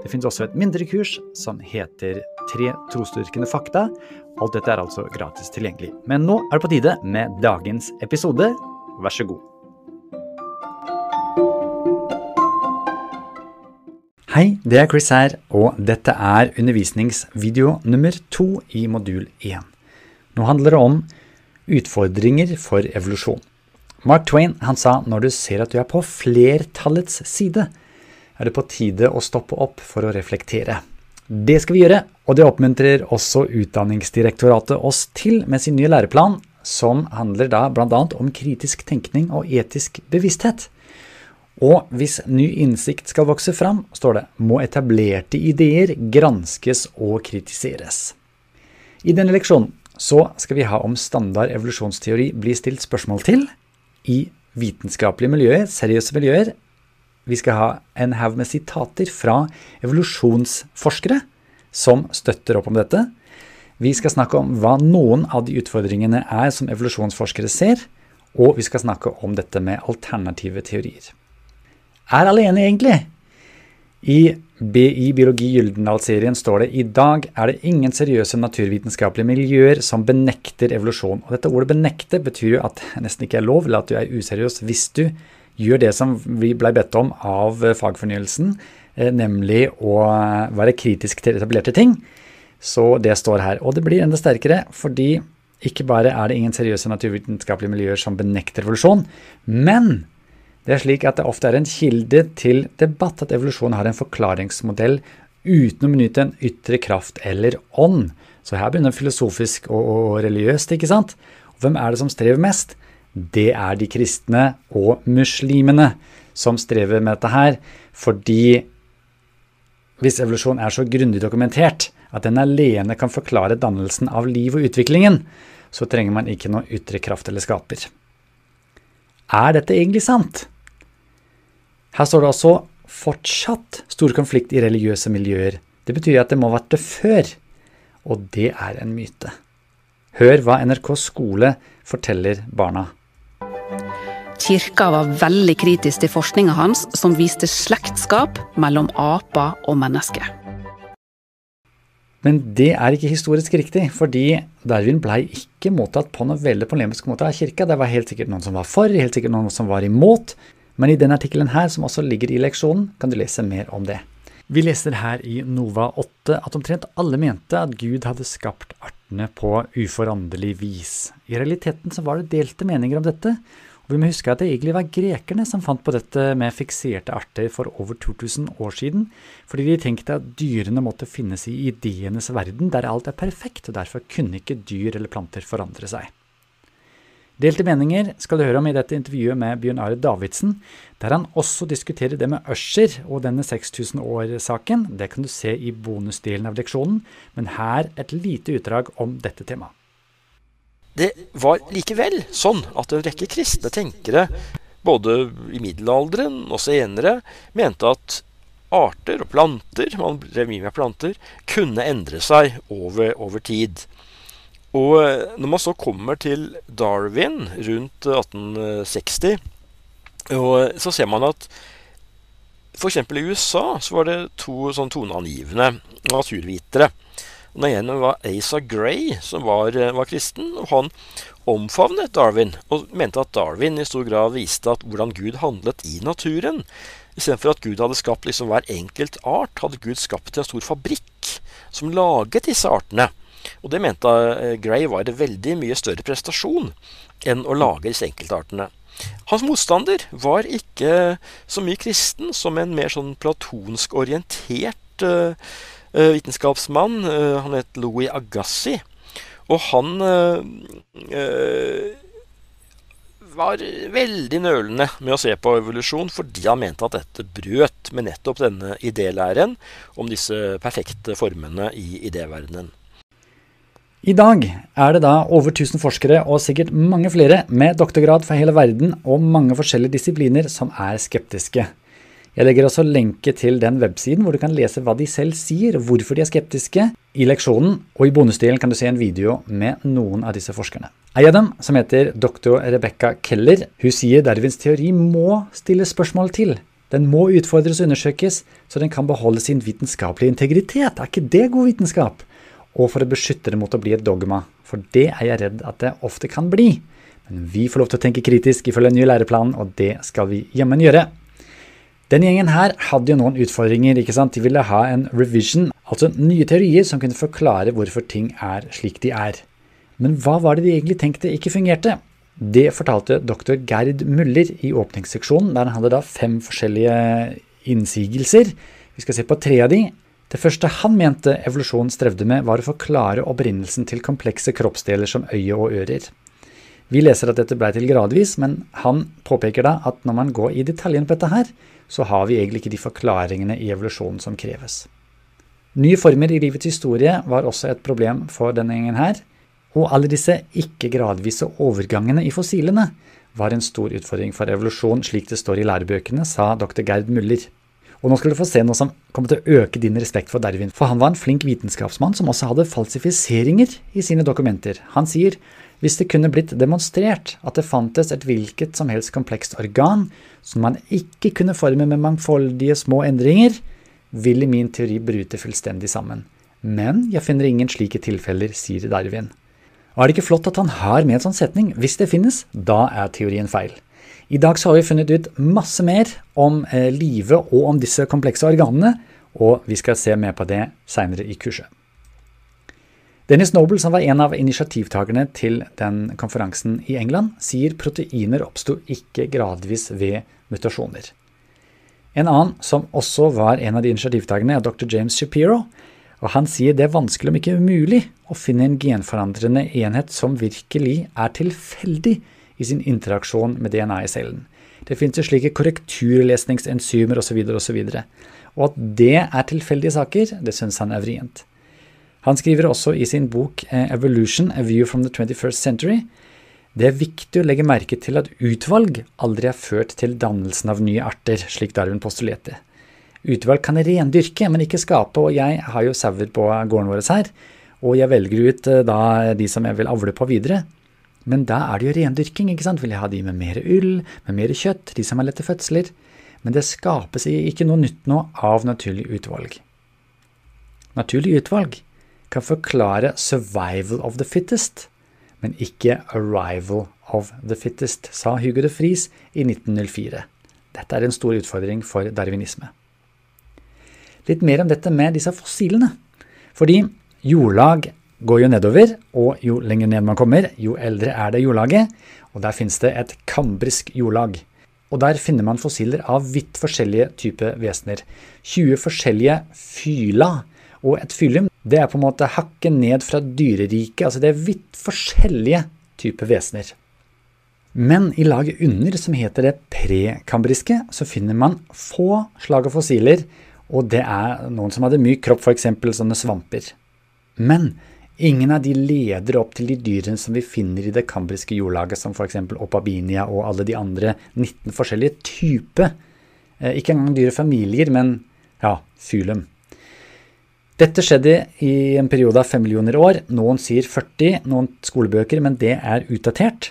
Det finnes også et mindre kurs som heter Tre trosdyrkende fakta. Alt dette er altså gratis tilgjengelig. Men nå er det på tide med dagens episode. Vær så god. Hei, det er Chris her, og dette er undervisningsvideo nummer to i modul én. Nå handler det om utfordringer for evolusjon. Mark Twain han sa når du ser at du er på flertallets side, er det på tide å stoppe opp for å reflektere. Det skal vi gjøre, og det oppmuntrer også Utdanningsdirektoratet oss til med sin nye læreplan, som handler da bl.a. om kritisk tenkning og etisk bevissthet. Og hvis ny innsikt skal vokse fram, står det, må etablerte ideer granskes og kritiseres. I denne leksjonen så skal vi ha om standard evolusjonsteori blir stilt spørsmål til i vitenskapelige miljøer, seriøse miljøer. Vi skal ha en haug med sitater fra evolusjonsforskere som støtter opp om dette. Vi skal snakke om hva noen av de utfordringene er som evolusjonsforskere ser, og vi skal snakke om dette med alternative teorier er alle enige, egentlig. I BI Biologi Gyldendal-serien står det i dag er det ingen seriøse naturvitenskapelige miljøer som benekter evolusjon. Og dette ordet 'benekte' betyr jo at det nesten ikke er lov, eller at du er useriøs hvis du gjør det som vi blei bedt om av fagfornyelsen, eh, nemlig å være kritisk til etablerte ting. Så det står her. Og det blir enda sterkere fordi ikke bare er det ingen seriøse naturvitenskapelige miljøer som benekter evolusjon, men det er slik at det ofte er en kilde til debatt at evolusjon har en forklaringsmodell uten å benytte en ytre kraft eller ånd. Så her begynner filosofisk og, og, religiøst, ikke sant? Og hvem er det som strever mest? Det er de kristne og muslimene som strever med dette her, fordi hvis evolusjon er så grundig dokumentert at den alene kan forklare dannelsen av liv og utviklingen, så trenger man ikke noe ytre kraft eller skaper. Er dette egentlig sant? Her står det altså fortsatt stor konflikt i religiøse miljøer. Det betyr at det må ha vært det før, og det er en myte. Hør hva NRK skole forteller barna. Kirka var veldig kritisk til forskninga hans, som viste slektskap mellom aper og mennesker. Men det er ikke historisk riktig, fordi Darwin blei ikke mottatt på noen veldig polemisk måte av kirka. Det var helt sikkert noen som var for, helt sikkert noen som var imot. Men i denne artikkelen her, som også ligger i leksjonen, kan du lese mer om det. Vi leser her i Nova 8 at omtrent alle mente at Gud hadde skapt artene på uforanderlig vis. I realiteten så var det delte meninger om dette, vi må huske at det egentlig var grekerne som fant på dette med fikserte arter for over 2000 år siden, fordi de tenkte at dyrene måtte finnes i ideenes verden der alt er perfekt, og derfor kunne ikke dyr eller planter forandre seg. Delte meninger skal du høre om i dette intervjuet med Bjørn Are Davidsen, der han også diskuterer det med Usher og denne 6000 år-saken. Det kan du se i bonusdelen av leksjonen, men her et lite utdrag om dette temaet. Det var likevel sånn at en rekke kristne tenkere, både i middelalderen og senere, mente at arter og planter, man drev mye med planter, kunne endre seg over, over tid. Og eh, når man så kommer til Darwin rundt 1860, så ser man at f.eks. i USA så var det to sånn toneangivende naturvitere Den ene var Asa Gray, som var, eh, var, kristen. og Han omfavnet Darwin og mente at Darwin i stor grad viste at hvordan Gud handlet i naturen. Istedenfor at Gud hadde skapt liksom hver enkelt art, hadde Gud skapt en stor fabrikk som laget disse artene. Og det mente eh, Gray var en veldig mye større prestasjon enn å lage disse enkeltartene. Hans motstander var ikke så mye kristen som en mer sånn platonsk orientert uh, vitenskapsmann. Eh, han het Louis Agassi. Og han eh, var veldig nølende med å se på evolusjon fordi han mente at dette brøt med nettopp denne idélæren om disse perfekte formene i idéverdenen. I dag er det da over 1000 forskere og sikkert mange flere med doktorgrad fra hele verden og mange forskjellige disipliner som er skeptiske. Jeg legger også lenke til den websiden hvor du kan lese hva de selv sier, hvorfor de er skeptiske, i leksjonen, og i bonusdelen kan du se en video med noen av disse forskerne. Ei av dem, som heter dr. Rebecca Keller, hun sier Darwins teori må stille spørsmål til. Den må utfordres og undersøkes, så den kan beholde sin vitenskapelige integritet. Er ikke det god vitenskap? Og for å beskytte det mot å bli et dogma, for det er jeg redd at det ofte kan bli. Men vi får lov til å tenke kritisk ifølge den nye læreplanen, og det skal vi jammen gjøre. Den gjengen her hadde jo noen utfordringer. ikke sant? De ville ha en revision, altså nye teorier som kunne forklare hvorfor ting er slik de er. Men hva var det de egentlig tenkte ikke fungerte? Det fortalte doktor Gerd Muller i åpningsseksjonen, der han hadde da fem forskjellige innsigelser. Vi skal se på tre av de. Det første han mente evolusjonen strevde med, var å forklare opprinnelsen til komplekse kroppsdeler som øye og ører. Vi leser at dette blei til gradvis, men han påpeker da at når man går i detaljen på dette her, så har vi egentlig ikke de forklaringene i evolusjonen som kreves. Nye former i livets historie var også et problem for denne gjengen her, og alle disse ikke-gradvise overgangene i fossilene var en stor utfordring for evolusjon, slik det står i lærebøkene, sa dr. Gerd Muller. Og nå skal du få se noe som kommer til å øke din respekt for Darwin, for han var en flink vitenskapsmann som også hadde falsifiseringer i sine dokumenter. Han sier hvis det kunne blitt demonstrert at det fantes et hvilket som helst komplekst organ som man ikke kunne forme med mangfoldige små endringer, ville min teori bryte fullstendig sammen. Men jeg finner ingen slike tilfeller, sier Darwin. Og er det ikke flott at han har med en sånn setning? Hvis det finnes, da er teorien feil. I dag så har vi funnet ut masse mer om eh, livet og om disse komplekse organene, og vi skal se mer på det seinere i kurset. Dennis Noble, som var en av initiativtakerne til den konferansen i England, sier proteiner oppsto ikke gradvis ved mutasjoner. En annen som også var en av de initiativtakerne, er dr. James Shapiro. og Han sier det er vanskelig, om ikke umulig, å finne en genforandrende enhet som virkelig er tilfeldig i sin interaksjon med DNA i cellen. Det finnes jo slike korrekturlesningsenzymer osv.. Og, så videre, og at det er tilfeldige saker, det syns han er vrient. Han skriver også i sin bok eh, Evolution, A View from the 21st Century det er viktig å legge merke til at utvalg aldri har ført til dannelsen av nye arter, slik Darwin postulerte. Utvalg kan rendyrke, men ikke skape, og jeg har jo sauer på gården vår her, og jeg velger ut eh, da de som jeg vil avle på videre. Men da er det jo rendyrking, ikke sant? Vil jeg ha de med mer ull, med mer kjøtt, de som har lette fødsler? Men det skapes ikke noe nytt nå av naturlig utvalg. Naturlig utvalg kan forklare 'survival of the fittest', men ikke 'arrival of the fittest', sa Hugo de Fries i 1904. Dette er en stor utfordring for darwinisme. Litt mer om dette med disse fossilene. Fordi jordlag går jo nedover, og jo lenger ned man kommer, jo eldre er det jordlaget. Og der finnes det et kambrisk jordlag. Og der finner man fossiler av vidt forskjellige typer vesener. 20 forskjellige fyla. Og et fylium det er på en måte hakket ned fra dyreriket. Altså det er vidt forskjellige typer vesener. Men i laget under, som heter det prekambriske, så finner man få slag av fossiler, og det er noen som hadde myk kropp, f.eks. sånne svamper. Men ingen av de leder opp til de dyrene som vi finner i det kambriske jordlaget, som f.eks. opabinia og alle de andre 19 forskjellige typer. Eh, ikke engang dyrefamilier, men ja, fylum. Dette skjedde i en periode av 5 millioner år. Noen sier 40, noen skolebøker, men det er utdatert.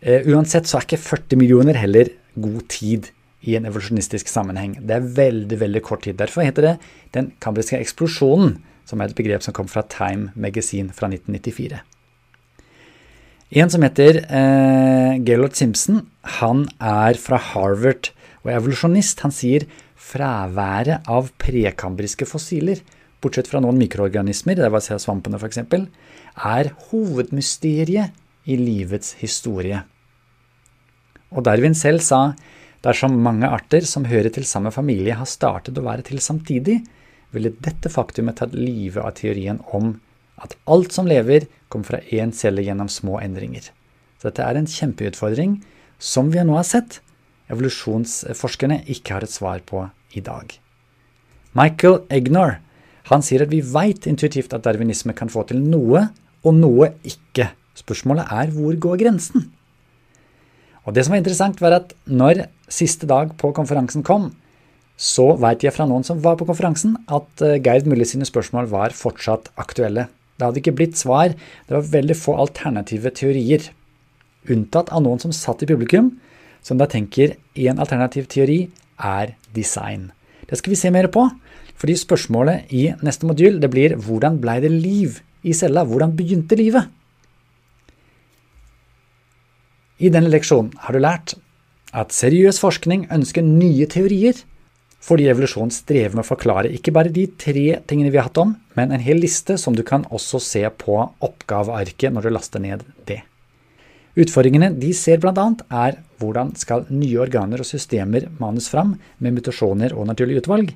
Uh, uansett så er ikke 40 millioner heller god tid i en evolusjonistisk sammenheng. Det er veldig veldig kort tid. Derfor heter det den kambriske eksplosjonen, som er et begrep som kom fra Time Magazine fra 1994. En som heter eh, Gaylord Simpson, han er fra Harvard og er evolusjonist. Han sier fraværet av prekambriske fossiler bortsett fra noen mikroorganismer, det var svampene f.eks., er hovedmysteriet i livets historie. Og Darwin selv sa dersom mange arter som hører til samme familie, har startet å være til samtidig, ville dette faktumet tatt livet av teorien om at alt som lever, kommer fra én celle gjennom små endringer. Så dette er en kjempeutfordring som vi nå har sett evolusjonsforskerne ikke har et svar på i dag. Michael Egnor han sier at vi veit intuitivt at darwinisme kan få til noe og noe ikke. Spørsmålet er hvor går grensen? Og det som var interessant, var at når siste dag på konferansen kom, så veit jeg fra noen som var på konferansen, at Gerd Geir Mulle sine spørsmål var fortsatt aktuelle. Det hadde ikke blitt svar, det var veldig få alternative teorier. Unntatt av noen som satt i publikum, som da tenker en alternativ teori er design. Det skal vi se mer på, fordi spørsmålet i neste modul det blir hvordan blei det liv i cella? Hvordan begynte livet? I denne leksjonen har du lært at seriøs forskning ønsker nye teorier, fordi evolusjon strever med å forklare ikke bare de tre tingene vi har hatt om, men en hel liste som du kan også se på oppgavearket når du laster ned det. Utfordringene de ser bl.a. er hvordan skal nye organer og systemer manes fram med mutasjoner og naturlig utvalg,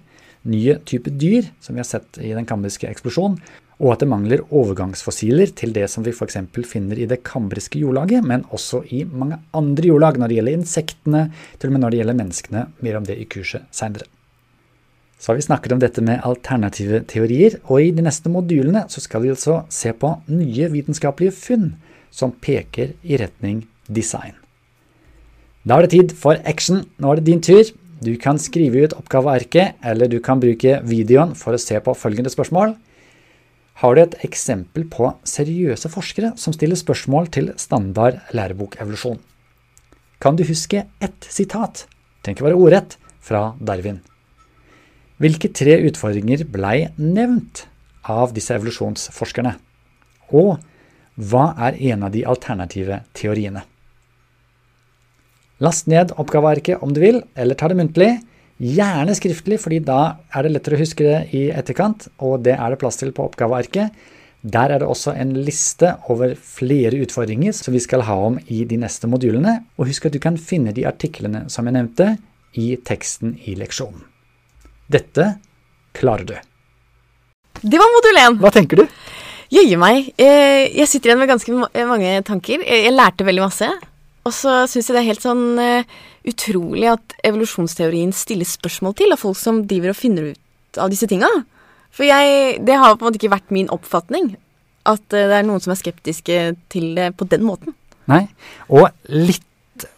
nye typer dyr, som vi har sett i den kambriske eksplosjonen, og at det mangler overgangsfossiler til det som vi f.eks. finner i det kambriske jordlaget, men også i mange andre jordlag når det gjelder insektene, til og med når det gjelder menneskene. Mer om det i kurset seinere. Så har vi snakket om dette med alternative teorier, og i de neste modulene så skal vi altså se på nye vitenskapelige funn som peker i retning design. Da er det tid for action. Nå er det din tur. Du kan skrive ut oppgavearket, eller du kan bruke videoen for å se på følgende spørsmål. Har du et eksempel på seriøse forskere som stiller spørsmål til standard lærebok-evolusjon? Kan du huske ett sitat, tenk å være ordrett, fra Darwin? Hvilke tre utfordringer blei nevnt av disse evolusjonsforskerne? Og hva er en av de alternative teoriene? Last ned oppgavearket om du vil, eller ta det muntlig. Gjerne skriftlig, fordi da er det lettere å huske det i etterkant, og det er det plass til på oppgavearket. Der er det også en liste over flere utfordringer som vi skal ha om i de neste modulene. Og husk at du kan finne de artiklene som jeg nevnte, i teksten i leksjonen. Dette klarer du. Det var modul 1. Hva tenker du? Jøye meg. Eh, jeg sitter igjen med ganske mange tanker. Jeg lærte veldig masse. Og så syns jeg det er helt sånn uh, utrolig at evolusjonsteorien stiller spørsmål til av folk som driver og finner ut av disse tinga. For jeg, det har på en måte ikke vært min oppfatning at uh, det er noen som er skeptiske til det på den måten. Nei, og litt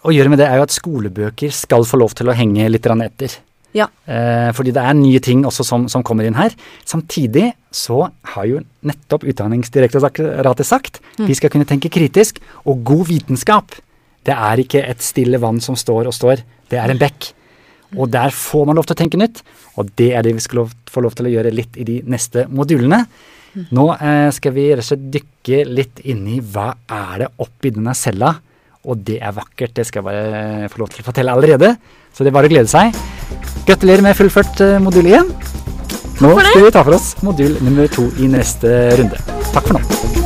å gjøre med det er jo at skolebøker skal få lov til å henge litt etter. Ja. Eh, fordi det er nye ting også som, som, kommer inn her. Samtidig så har jo nettopp Utdanningsdirektoratet sagt mm. vi skal kunne tenke kritisk, og god vitenskap det er ikke et stille vann som står og står, det er en bekk. Og der får man lov til å tenke nytt, og det er det vi skal få lov til å gjøre litt i de neste modulene. Nå eh, skal vi rett og slett dykke litt inn i hva er det oppi denne cella. Og det er vakkert, det skal jeg bare få lov til å fortelle allerede. Så det er bare å glede seg. Gratulerer med fullført eh, modul 1. Nå skal vi ta for oss modul nummer to i neste runde. Takk for nå.